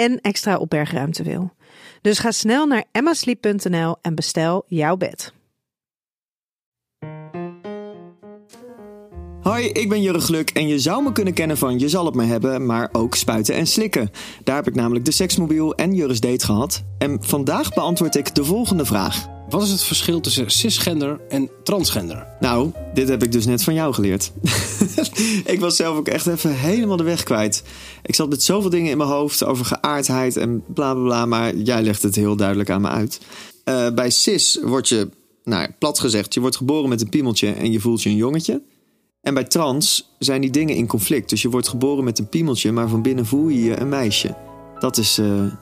en extra opbergruimte wil. Dus ga snel naar emmasleep.nl en bestel jouw bed. Hoi, ik ben Jurre Gluk en je zou me kunnen kennen van Je zal het me hebben, maar ook spuiten en slikken. Daar heb ik namelijk de seksmobiel en Jurre's date gehad. En vandaag beantwoord ik de volgende vraag. Wat is het verschil tussen cisgender en transgender? Nou, dit heb ik dus net van jou geleerd. ik was zelf ook echt even helemaal de weg kwijt. Ik zat met zoveel dingen in mijn hoofd over geaardheid en bla bla bla, maar jij legt het heel duidelijk aan me uit. Uh, bij cis word je, nou plat gezegd, je wordt geboren met een piemeltje en je voelt je een jongetje. En bij trans zijn die dingen in conflict. Dus je wordt geboren met een piemeltje, maar van binnen voel je je een meisje. Dat is uh,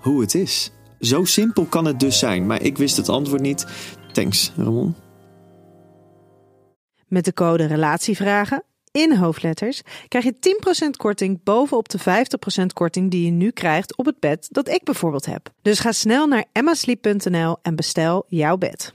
hoe het is. Zo simpel kan het dus zijn, maar ik wist het antwoord niet. Thanks, Ramon. Met de code RELATIEVRAGEN in hoofdletters krijg je 10% korting bovenop de 50% korting die je nu krijgt op het bed dat ik bijvoorbeeld heb. Dus ga snel naar emmasleep.nl en bestel jouw bed.